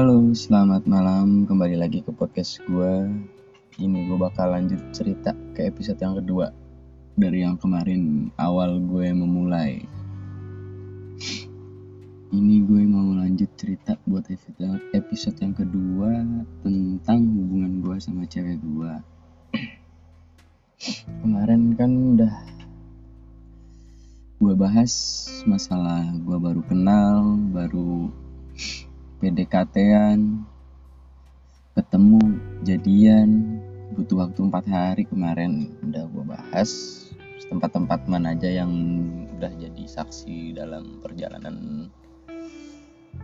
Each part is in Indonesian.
Halo, selamat malam. Kembali lagi ke podcast gue. Ini gue bakal lanjut cerita ke episode yang kedua dari yang kemarin awal gue memulai. Ini gue mau lanjut cerita buat episode yang kedua tentang hubungan gue sama cewek gue. Kemarin kan udah gue bahas masalah gue baru kenal, baru PDKT-an, ketemu, jadian, butuh waktu empat hari kemarin udah gue bahas. Tempat-tempat mana aja yang udah jadi saksi dalam perjalanan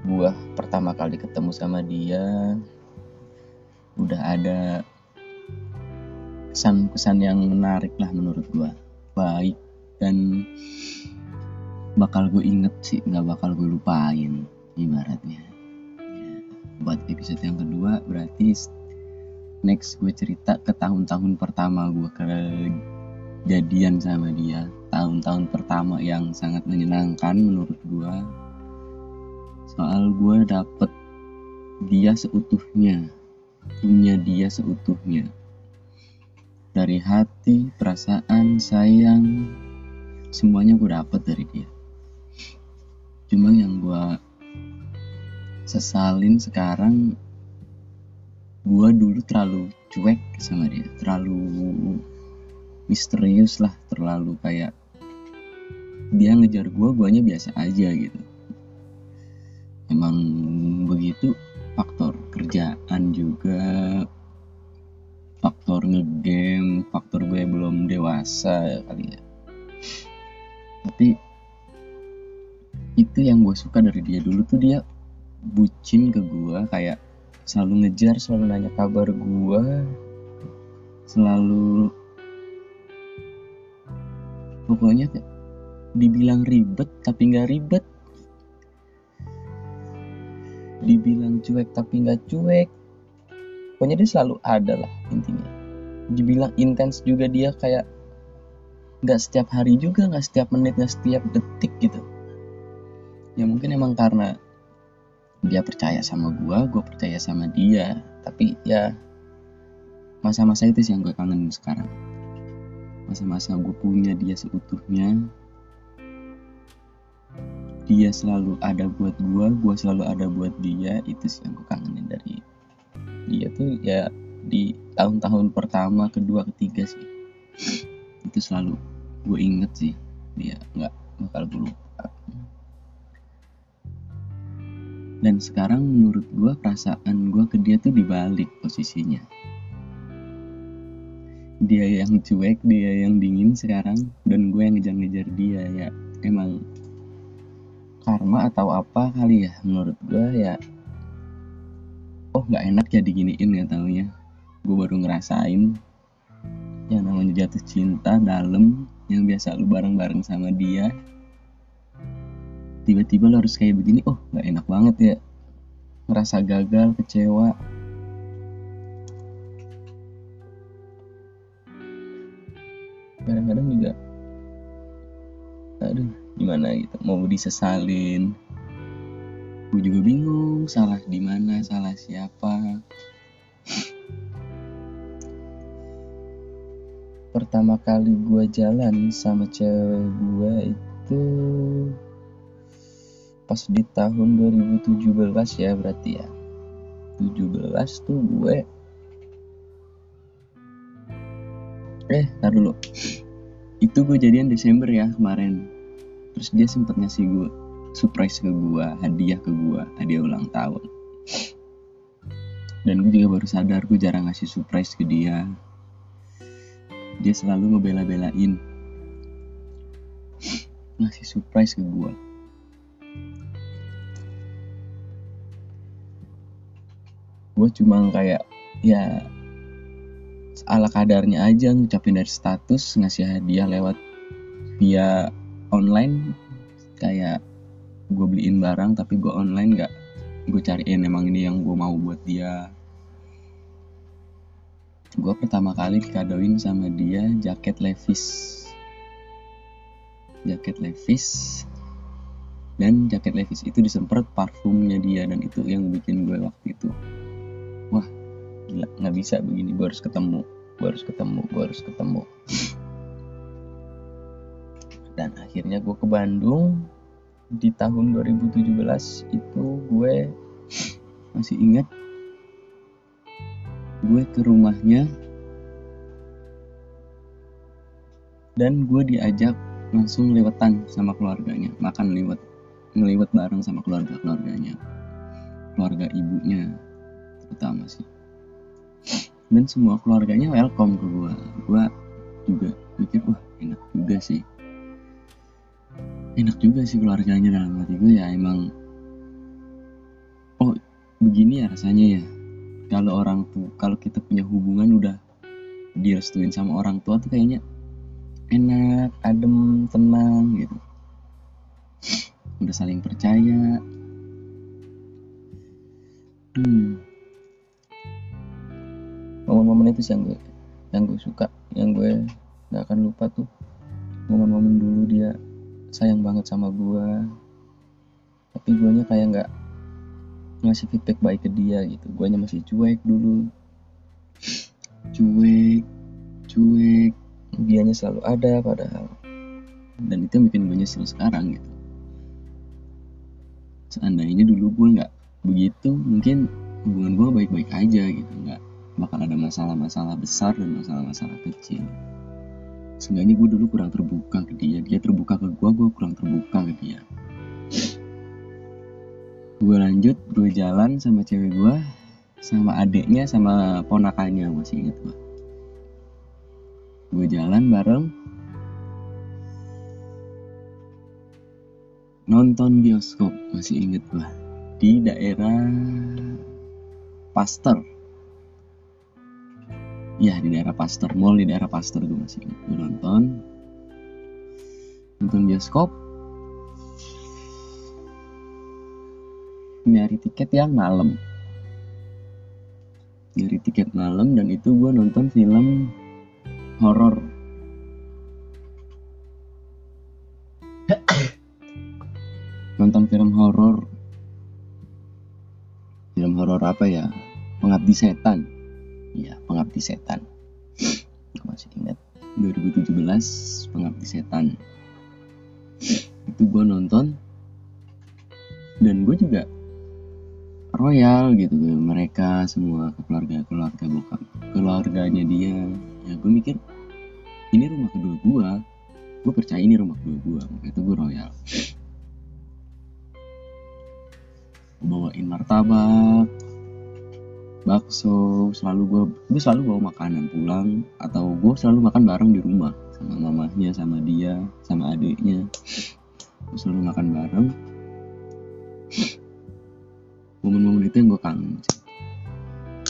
gue pertama kali ketemu sama dia. Udah ada kesan-kesan yang menarik lah menurut gue baik dan bakal gue inget sih nggak bakal gue lupain ibaratnya. ya, buat episode yang kedua berarti next gue cerita ke tahun-tahun pertama gue kejadian sama dia. Tahun-tahun pertama yang sangat menyenangkan menurut gue soal gue dapet dia seutuhnya punya dia seutuhnya. Dari hati, perasaan, sayang, semuanya gue dapet dari dia. Cuma yang gue sesalin sekarang gue dulu terlalu cuek sama dia. Terlalu misterius lah terlalu kayak dia ngejar gue guanya biasa aja gitu. Emang begitu faktor kerjaan juga faktor ngegame faktor gue belum dewasa kali ya. Tapi itu yang gue suka dari dia. Dulu tuh dia bucin ke gue kayak selalu ngejar selalu nanya kabar gue selalu pokoknya dibilang ribet tapi nggak ribet. Dibilang cuek tapi nggak cuek. Pokoknya dia selalu ada lah intinya. Dibilang intens juga dia kayak nggak setiap hari juga nggak setiap menit nggak setiap detik gitu. Ya mungkin emang karena dia percaya sama gue gue percaya sama dia. Tapi ya masa-masa itu sih yang gue kangen sekarang. Masa-masa gue punya dia seutuhnya dia selalu ada buat gue gue selalu ada buat dia itu sih yang gue kangenin dari dia tuh ya di tahun-tahun pertama kedua ketiga sih. Itu selalu gue inget sih dia nggak bakal gue dan sekarang menurut gue perasaan gue ke dia tuh dibalik posisinya. Dia yang cuek dia yang dingin sekarang dan gue yang ngejar-ngejar dia ya. Emang karma atau apa kali ya menurut gue ya oh nggak enak ya diginiin ya. Taunya gue baru ngerasain yang namanya jatuh cinta dalam yang biasa lu bareng-bareng sama dia tiba-tiba lo harus kayak begini oh nggak enak banget ya. Ngerasa gagal kecewa. Kadang-kadang juga aduh gimana gitu mau disesalin. Gue juga bingung salah di mana salah siapa. Pertama kali gue jalan sama cewek gue itu pas di tahun 2017 ya berarti ya. 17 tuh gue. Eh tar dulu. Itu gue jadian Desember ya kemarin. Terus dia sempet ngasih gue surprise ke gue hadiah ke gue hadiah ulang tahun. Dan gue juga baru sadar gue jarang ngasih surprise ke dia. Dia selalu ngebela-belain. Ngasih surprise ke gue gue cuma kayak ya ala kadarnya aja ngucapin dari status ngasih hadiah lewat via online. Kayak gue beliin barang tapi gue online nggak gue cariin emang ini yang gue mau buat dia. Gue pertama kali dikadoin sama dia jaket Levi's. Jaket Levi's. Dan jaket Levi's itu disemprot parfumnya dia dan itu yang bikin gue waktu itu wah gila nggak bisa begini. Gue harus ketemu gue harus ketemu gue harus ketemu. Dan akhirnya gue ke Bandung. Di tahun 2017 itu gue masih ingat gue ke rumahnya. Dan gue diajak langsung lewetan sama keluarganya makan lewat ngeliwet bareng sama keluarga keluarganya keluarga ibunya terutama sih. Dan semua keluarganya welcome ke gue gue juga mikir wah enak juga sih. Enak juga sih keluarganya dalam hati gue ya emang oh begini ya rasanya ya. Kalau orang tuh kalau kita punya hubungan udah direstuin sama orang tua tuh kayaknya enak adem tenang gitu. Udah saling percaya. Hmm. Momen-momen itu sih yang gue yang gue suka yang gue nggak akan lupa tuh. Momen-momen dulu dia sayang banget sama gue tapi gue nya kayak nggak ngasih feedback baik ke dia gitu. Gue nya masih cuek dulu. Cuek cuek. Dianya selalu ada padahal. Dan itu yang bikin gue nyesel sekarang gitu. Seandainya dulu gue nggak begitu mungkin hubungan gue baik-baik aja gitu. Nggak bakal ada masalah-masalah besar dan masalah-masalah kecil. Seenggaknya gue dulu kurang terbuka ke dia. Dia terbuka ke gue gue kurang terbuka ke dia. Gue lanjut gue jalan sama cewek gue sama adiknya sama ponakannya masih inget gue gue jalan bareng. Nonton bioskop masih inget gua. Di daerah Pasteur ya di daerah Pasteur mall di daerah Pasteur gue masih nonton. Nonton bioskop. Nyari tiket yang malam. Nyari tiket malam dan itu gue nonton film horor. Nonton film horor. Film horor apa ya? Pengabdi setan iya pengabdi setan. Masih ingat 2017 pengabdi setan. Itu gue nonton dan gue juga royal gitu mereka semua keluarga keluarga bokap keluarganya dia. Ya gue mikir ini rumah kedua gue gue percaya ini rumah kedua gue makanya itu gue royal. Bawain martabak bakso selalu gue gue selalu bawa makanan pulang atau gue selalu makan bareng di rumah sama mamahnya sama dia sama adiknya. Gue selalu makan bareng. Momen-momen itu yang gue kangen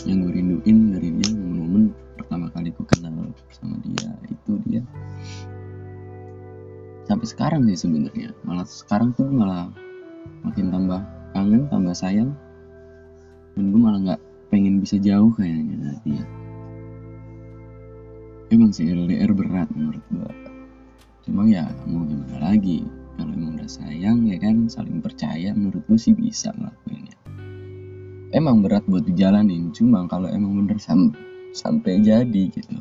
yang gue rinduin dari dia momen-momen pertama kali gue kenal sama dia itu dia. Sampai sekarang sih sebenarnya. Malah sekarang tuh malah makin tambah kangen tambah sayang. Dan gue malah nggak pengen bisa jauh kayaknya dari dia emang sih LDR berat menurut gue cuma ya mau gimana lagi? Kalau emang udah sayang ya kan saling percaya menurut gue sih bisa ngelakuinnya. Emang berat buat dijalanin cuma kalau emang bener sam sampai jadi gitu.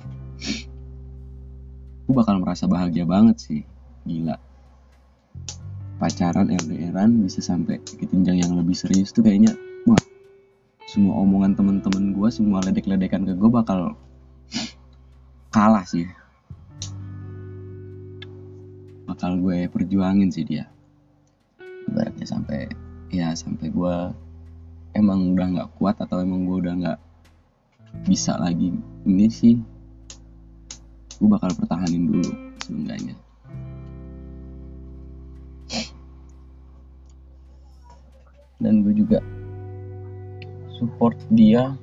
Gue bakal merasa bahagia banget sih. Gila. Pacaran LDRan bisa sampai ke jenjang yang lebih serius tuh kayaknya semua omongan temen-temen gue semua ledek-ledekan ke gue bakal kalah sih. Bakal gue perjuangin sih dia. Ibaratnya sampai ya sampai gue emang udah nggak kuat atau emang gue udah nggak bisa lagi ini sih gue bakal pertahanin dulu seenggaknya. Dan gue juga support dia.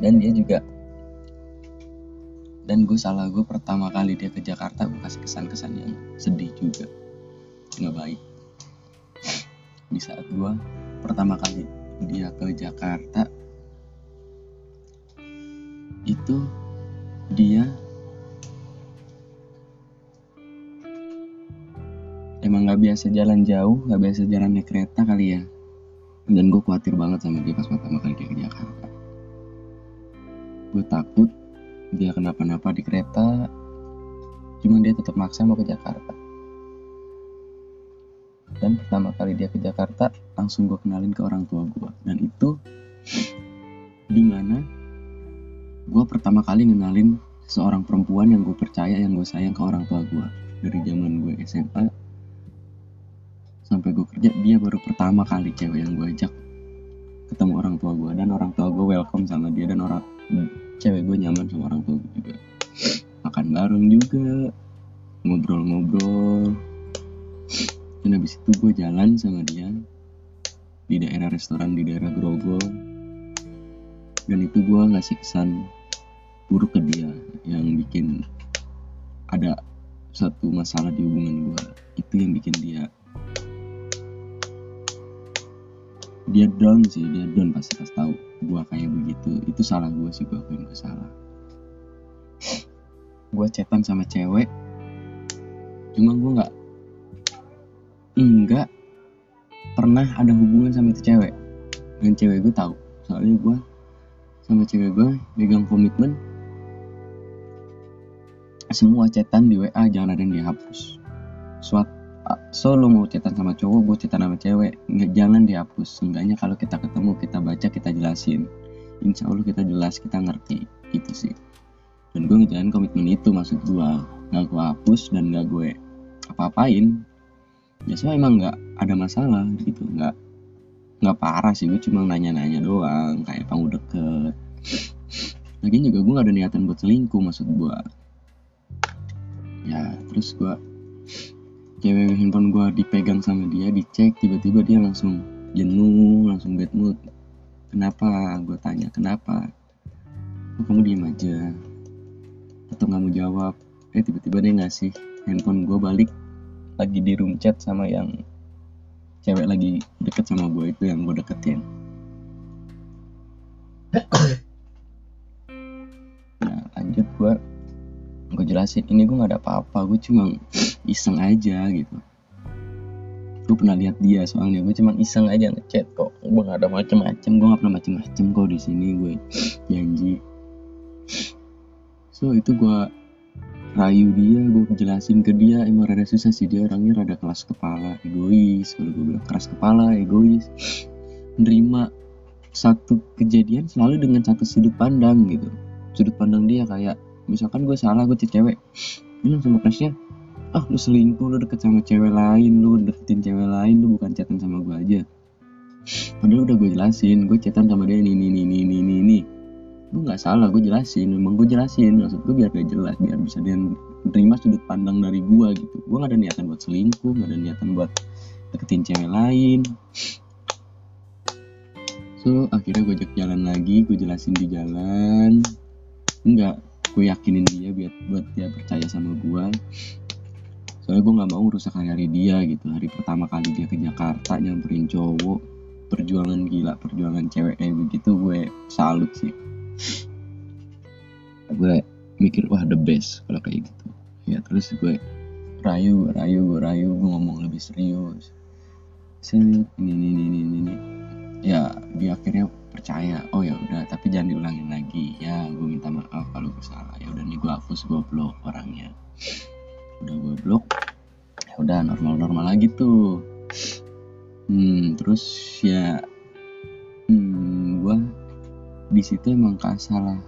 Dan dia juga dan gue salah gue pertama kali dia ke Jakarta gue kasih kesan-kesan yang sedih juga. Nggak baik. Di saat gue pertama kali dia ke Jakarta itu dia biasa jalan jauh nggak biasa jalan naik kereta kali ya. Dan gue khawatir banget sama dia pas pertama kali dia ke Jakarta. Gue takut dia kenapa-napa di kereta cuman dia tetap maksa mau ke Jakarta. Dan pertama kali dia ke Jakarta langsung gue kenalin ke orang tua gue dan itu di mana gue pertama kali ngenalin seorang perempuan yang gue percaya yang gue sayang ke orang tua gue dari zaman gue SMA dia baru pertama kali cewek yang gue ajak ketemu orang tua gue dan orang tua gue welcome sama dia. Dan orang cewek gue nyaman sama orang tua gue juga. Makan bareng juga. Ngobrol-ngobrol. Dan habis itu gue jalan sama dia di daerah restoran di daerah Grogol. Dan itu gue ngasih kesan buruk ke dia yang bikin ada satu masalah di hubungan gue itu yang bikin dia dia down sih dia down pasti pas tahu gue kayak begitu. Itu salah gue sih gue akuin gue salah. Gue chatan sama cewek. Cuma gue nggak nggak pernah ada hubungan sama itu cewek. Dan cewek gue tahu. Soalnya gue sama cewek gue megang komitmen semua chatan di WA jangan ada yang dihapus. Suat so lo mau chatan sama cowok gue chatan sama cewek. Nggak jangan dihapus. Seenggaknya kalau kita ketemu kita baca kita jelasin. Insya Allah kita jelas kita ngerti. Itu sih. Dan gue ngejalanin komitmen itu maksud gue nggak gue hapus dan nggak gue apa-apain. Ya so emang nggak ada masalah gitu. Nggak nggak parah sih. Gue cuma nanya-nanya doang kayak kamu deket lagian juga gue gak ada niatan buat selingkuh maksud gue ya terus gue cewek handphone gue dipegang sama dia dicek tiba-tiba dia langsung jenuh langsung bad mood. Kenapa? Gue tanya kenapa? Oh, kamu diem aja. Atau nggak mau jawab. Eh tiba-tiba dia ngasih handphone gue balik lagi di room chat sama yang cewek lagi deket sama gue itu yang gue deketin jelasin ini gue gak ada apa-apa gue cuma iseng aja gitu. Gue pernah lihat dia soalnya gue cuma iseng aja ngechat kok. Gue gak ada macem-macem gue gak pernah macem-macem kok di sini gue janji. So itu gue rayu dia gue jelasin ke dia emang rada susah sih dia orangnya rada keras kepala egois. Kalau gue bilang keras kepala egois. Menerima satu kejadian selalu dengan satu sudut pandang gitu. Sudut pandang dia kayak misalkan gue salah gue cewek. Bilang sama crushnya ah lu selingkuh lu deket sama cewek lain lu deketin cewek lain lu bukan chatan sama gue aja. Padahal udah gue jelasin gue chatan sama dia ini ini ini ini ini ini gue nggak salah gue jelasin memang gue jelasin. Maksud gue biar gak jelas biar bisa dia terima sudut pandang dari gue gitu. Gue gak ada niatan buat selingkuh gak ada niatan buat deketin cewek lain. So akhirnya gue ajak jalan lagi gue jelasin di jalan. Enggak gue yakinin dia biar buat dia percaya sama gue soalnya gue nggak mau rusak hari-hari dia gitu. Hari pertama kali dia ke Jakarta nyamperin cowok perjuangan gila perjuangan cewek kayak begitu gue salut sih. Gue mikir wah the best kalau kayak gitu. Ya terus gue rayu rayu gue rayu gue ngomong lebih serius. Ini ini ini ini, ini. ya dia akhirnya percaya oh ya udah tapi jangan diulangin lagi. Ya gue minta maaf kalau gue salah. Ya udah nih gue hapus gue blok orangnya. Udah gue blok ya udah normal normal lagi tuh. Hmm terus ya hmm, gue di situ emang salah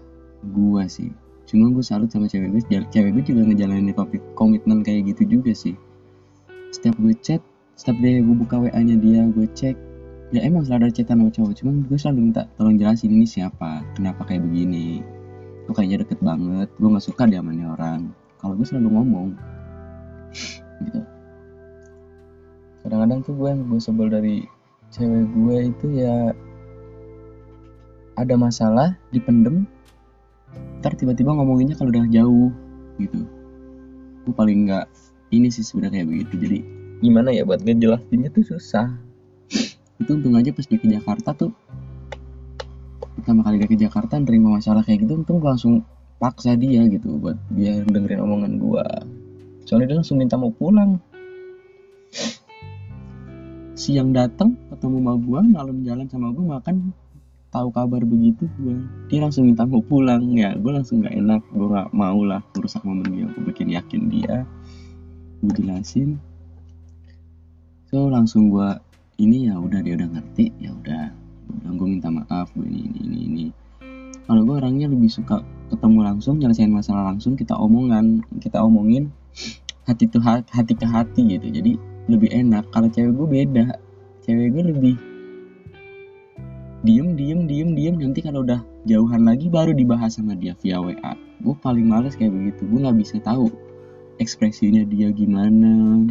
gue sih. Cuma gue salut sama cewek gue cewek gue juga ngejalanin komitmen kayak gitu juga sih. Setiap gue chat setiap dia gue buka wa nya dia gue cek ya emang selalu ada chatan sama cowok cuman gue selalu minta tolong jelasin ini siapa kenapa kayak begini. Gue kayaknya deket banget gue nggak suka diamani orang. Kalau gue selalu ngomong gitu. Kadang-kadang tuh gue yang gue sebel dari cewek gue itu ya ada masalah dipendem ntar tiba-tiba ngomonginnya kalau udah jauh gitu. Gue paling nggak ini sih sebenarnya kayak begitu. Jadi gimana ya buat ngejelasinnya tuh susah itu untung aja pas dia ke Jakarta tuh pertama kali dia ke Jakarta nerima masalah kayak gitu untung langsung paksa dia gitu buat dia dengerin omongan gue soalnya dia langsung minta mau pulang. Siang datang ketemu sama gue malam jalan sama gue makan tahu kabar begitu gue dia langsung minta mau pulang. Ya gue langsung nggak enak gue nggak mau lah merusak momen dia gue bikin yakin dia. Gue jelasin. So langsung gue ini ya udah dia udah ngerti ya udah. Gue minta maaf gue ini ini ini ini. Kalau gue orangnya lebih suka ketemu langsung nyelesain masalah langsung kita omongan kita omongin hati tuh hati ke hati gitu. Jadi lebih enak. Kalau cewek gue beda. Cewek gue lebih diem diem diem diem. Nanti kalau udah jauhan lagi baru dibahas sama dia via WA gue paling males kayak begitu. Gue nggak bisa tahu ekspresinya dia gimana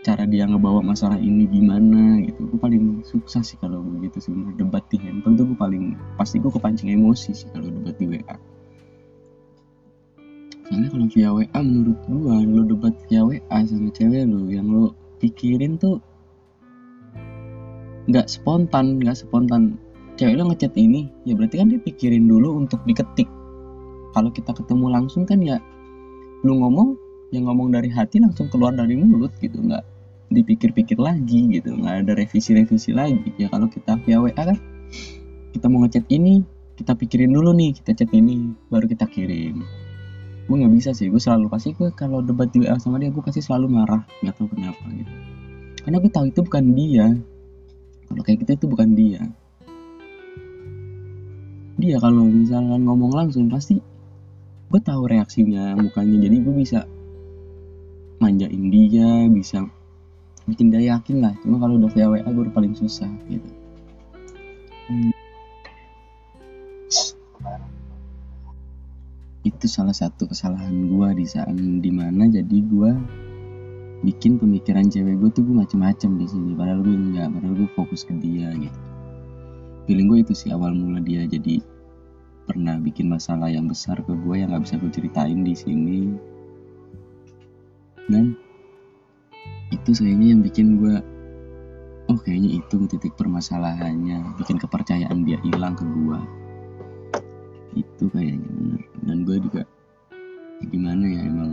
cara dia ngebawa masalah ini gimana gitu. Gue paling sukses sih kalau begitu sebenarnya debat di handphone tuh gue paling pasti gue kepancing emosi sih kalau debat di WA soalnya kalau via WA menurut gue lo debat via WA sama cewek lo yang lo pikirin tuh nggak spontan nggak spontan. Cewek lo ngechat ini ya berarti kan dia pikirin dulu untuk diketik. Kalau kita ketemu langsung kan ya lu ngomong yang ngomong dari hati langsung keluar dari mulut gitu nggak dipikir-pikir lagi gitu nggak ada revisi-revisi lagi. Ya kalau kita via WA kan kita mau ngechat ini kita pikirin dulu nih kita chat ini baru kita kirim. Gue nggak bisa sih gue selalu pasti gue kalau debat di WA sama dia gue pasti selalu marah nggak tahu kenapa gitu. Karena gue tahu itu bukan dia. Kalau kayak gitu itu bukan dia. Dia kalau misalkan ngomong langsung pasti gue tahu reaksinya mukanya. Jadi gue bisa manjain dia bisa bikin dia yakin lah. Cuma kalau udah via WA gue paling susah gitu. Itu salah satu kesalahan gue di saat di mana jadi gue bikin pemikiran cewek gue tuh gue macem-macem di sini. Padahal gue enggak padahal gue fokus ke dia gitu. Feeling gue itu sih awal mula dia jadi pernah bikin masalah yang besar ke gue yang nggak bisa gue ceritain di sini dan itu kayaknya yang bikin gue oh kayaknya itu titik permasalahannya bikin kepercayaan dia hilang ke gue itu kayaknya bener. Dan gue juga ya gimana ya emang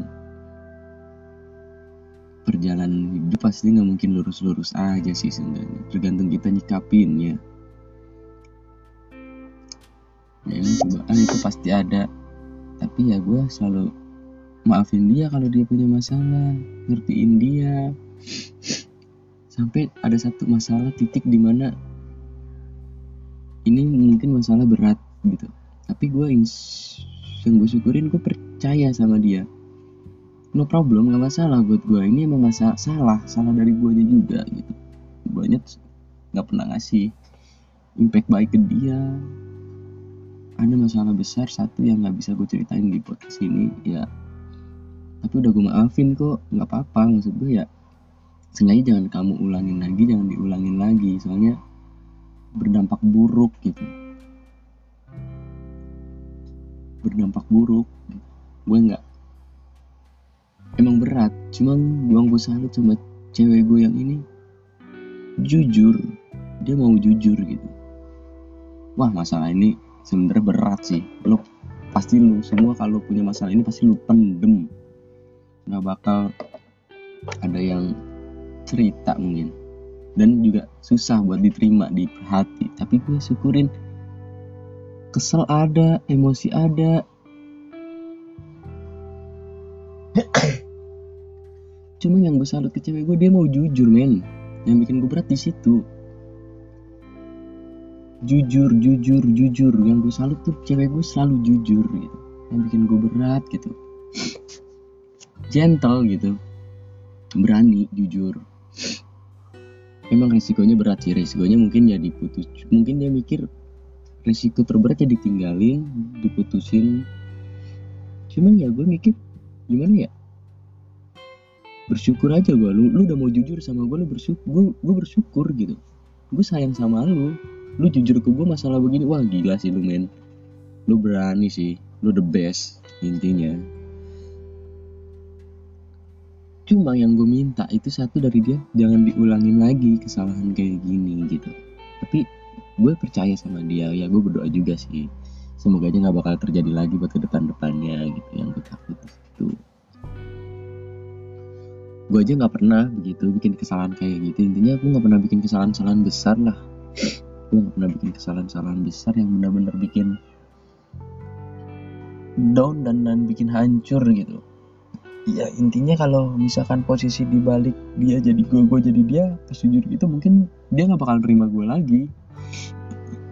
perjalanan hidup pasti nggak mungkin lurus-lurus aja sih sebenarnya. Tergantung kita nyikapin ya. Ya cobaan itu pasti ada. Tapi ya gue selalu maafin dia kalau dia punya masalah ngertiin dia. Sampai ada satu masalah titik di mana ini mungkin masalah berat gitu. Tapi gue yang gue syukurin gue percaya sama dia. No problem gak masalah buat gue ini emang masalah salah salah dari gue juga gitu. Banyak nggak pernah ngasih impact baik ke dia. Ada masalah besar satu yang nggak bisa gue ceritain di podcast ini ya tapi udah gue maafin kok nggak apa-apa maksud gue ya sengaja jangan kamu ulangin lagi jangan diulangin lagi soalnya berdampak buruk gitu. Berdampak buruk gue nggak emang berat cuman gua gue salut sama cewek gue yang ini jujur dia mau jujur gitu. Wah masalah ini sebenarnya berat sih lo pasti lu semua kalau punya masalah ini pasti lu pendem nggak bakal ada yang cerita mungkin. Dan juga susah buat diterima di hati tapi gue syukurin kesel ada emosi ada. Cuma yang gue salut ke cewek gue dia mau jujur men. Yang bikin gue berat di situ. Jujur jujur jujur. Yang gue salut tuh cewek gue selalu jujur gitu. Yang bikin gue berat gitu gentle gitu. Berani jujur. Emang resikonya berat sih. Resikonya mungkin ya diputus mungkin dia mikir resiko terberat ya ditinggalin diputusin. Cuman ya gue mikir gimana ya? Bersyukur aja gue lu lu udah mau jujur sama gue lu bersyukur gue, gue bersyukur gitu. Gue sayang sama lu. Lu jujur ke gue masalah begini. Wah gila sih lu men. Lu berani sih. Lu the best intinya cuma yang gue minta itu satu dari dia jangan diulangin lagi kesalahan kayak gini gitu. Tapi gue percaya sama dia ya gue berdoa juga sih. Semoga aja nggak bakal terjadi lagi buat ke depan depannya gitu yang gue takut itu gue aja nggak pernah begitu bikin kesalahan kayak gitu. Intinya gue nggak pernah bikin kesalahan-kesalahan besar lah. Gue nggak pernah bikin kesalahan-kesalahan besar yang benar-benar bikin down dan dan bikin hancur gitu ya intinya kalau misalkan posisi dibalik dia jadi gue gue jadi dia pas jujur gitu mungkin dia nggak bakal terima gue lagi.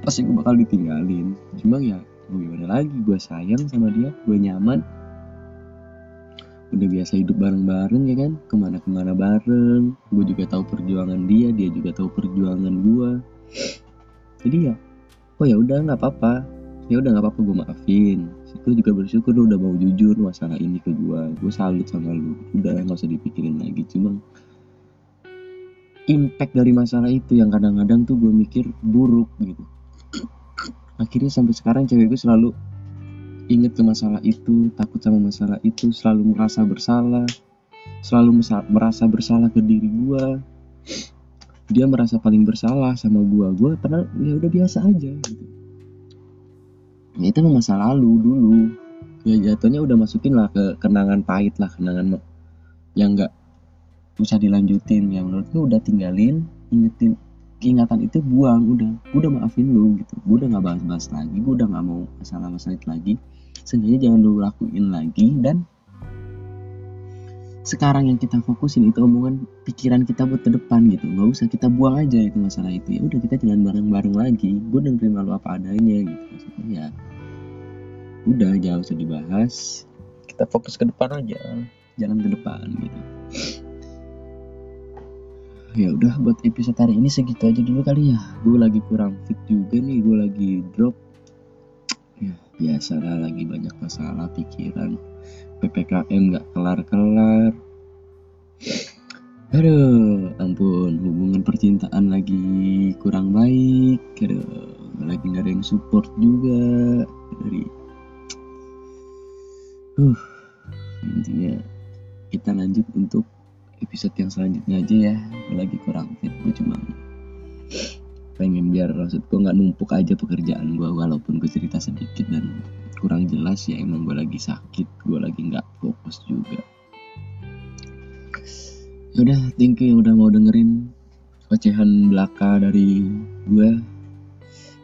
Pasti gue bakal ditinggalin. Cuma ya gue gimana lagi? Gue sayang sama dia gue nyaman. Udah biasa hidup bareng-bareng ya kan? Ke mana-kemana bareng. Gue juga tahu perjuangan dia dia juga tahu perjuangan gue jadi ya oh ya udah nggak apa-apa. Ya udah nggak apa-apa gue maafin gue juga bersyukur lu udah mau jujur masalah ini ke gue gue salut sama lu. Udah nggak usah dipikirin lagi. Cuma impact dari masalah itu yang kadang-kadang tuh gue mikir buruk gitu. Akhirnya sampai sekarang cewek gue selalu inget ke masalah itu takut sama masalah itu selalu merasa bersalah selalu merasa bersalah ke diri gue dia merasa paling bersalah sama gue gue pernah ya udah biasa aja gitu ya itu masa lalu dulu. Ya jatuhnya udah masukin lah ke kenangan pahit lah kenangan yang nggak usah dilanjutin. Ya menurut gue udah tinggalin ingetin. Ingatan itu buang udah. Gue udah maafin lu gitu. Gue udah nggak bahas-bahas lagi gue udah nggak mau masalah-masalah itu lagi. Seenggaknya jangan lu lakuin lagi dan sekarang yang kita fokusin itu omongan pikiran kita buat ke depan gitu. Nggak usah kita buang aja itu masalah itu. Ya udah kita jalan bareng-bareng lagi. Gue udah terima lu apa adanya gitu. Maksudnya ya udah jangan usah dibahas. Kita fokus ke depan aja. Jalan ke depan gitu. Ya udah buat episode hari ini segitu aja dulu kali ya. Gue lagi kurang fit juga nih. Gue lagi drop. Ya biasa lah lagi banyak masalah pikiran PPKM gak kelar-kelar Aduh, ampun, hubungan percintaan lagi kurang baik. Aduh, lagi gak ada yang support juga dari. Uh, intinya kita lanjut untuk episode yang selanjutnya aja ya. Lagi kurang fit, gue cuma pengen biar maksud gue nggak numpuk aja pekerjaan gue walaupun gue cerita sedikit dan kurang jelas ya emang gue lagi sakit gue lagi nggak fokus juga. Yaudah thank you udah mau dengerin ocehan belaka dari gue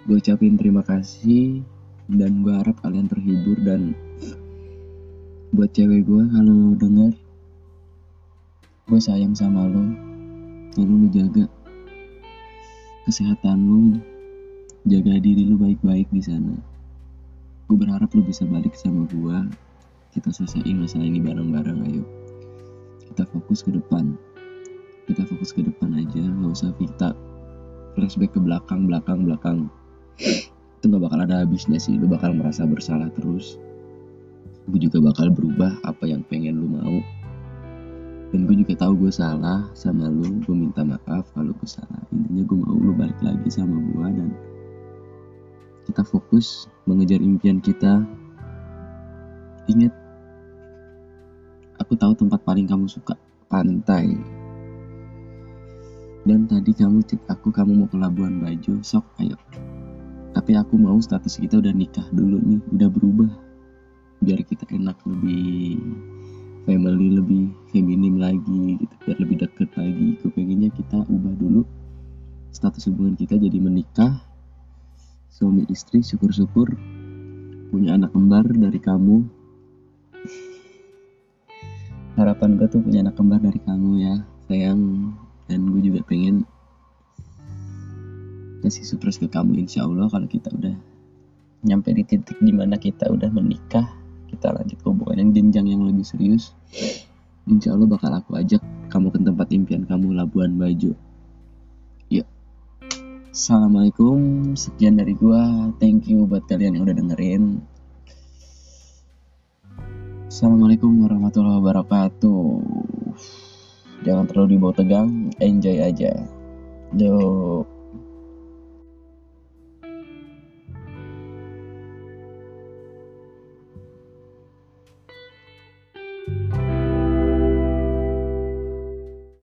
gue ucapin terima kasih dan gue harap kalian terhibur dan buat cewek gue kalau denger gue sayang sama lo tolong lu jaga kesehatan lu jaga diri lu baik-baik di sana gue berharap lu bisa balik sama gue kita selesaiin masalah ini bareng-bareng ayo. Kita fokus ke depan. Kita fokus ke depan aja nggak usah kita flashback ke belakang belakang belakang. Itu nggak bakal ada habisnya sih lu bakal merasa bersalah terus. Gue juga bakal berubah apa yang pengen lu mau. Dan gue juga tahu gue salah sama lu gue minta maaf kalau gue salah. Intinya gue mau lu balik lagi sama gue dan kita fokus mengejar impian kita. Ingat aku tahu tempat paling kamu suka pantai. Dan tadi kamu cek aku kamu mau ke Labuan Bajo. Sok ayo. Tapi aku mau status kita udah nikah dulu nih udah berubah. Biar kita enak lebih family lebih feminim lagi gitu. Biar lebih deket lagi. Aku pengennya kita ubah dulu status hubungan kita jadi menikah suami istri syukur-syukur punya anak kembar dari kamu. Harapan gue tuh punya anak kembar dari kamu ya sayang. Dan gue juga pengen kasih surprise ke kamu insya Allah kalau kita udah nyampe di titik di mana kita udah menikah. Kita lanjut ke hubungan yang jenjang yang lebih serius. Insya Allah bakal aku ajak kamu ke tempat impian kamu Labuan Bajo Assalamualaikum sekian dari gua. Thank you buat kalian yang udah dengerin. Assalamualaikum warahmatullahi wabarakatuh. Jangan terlalu dibawa tegang enjoy aja. Yuk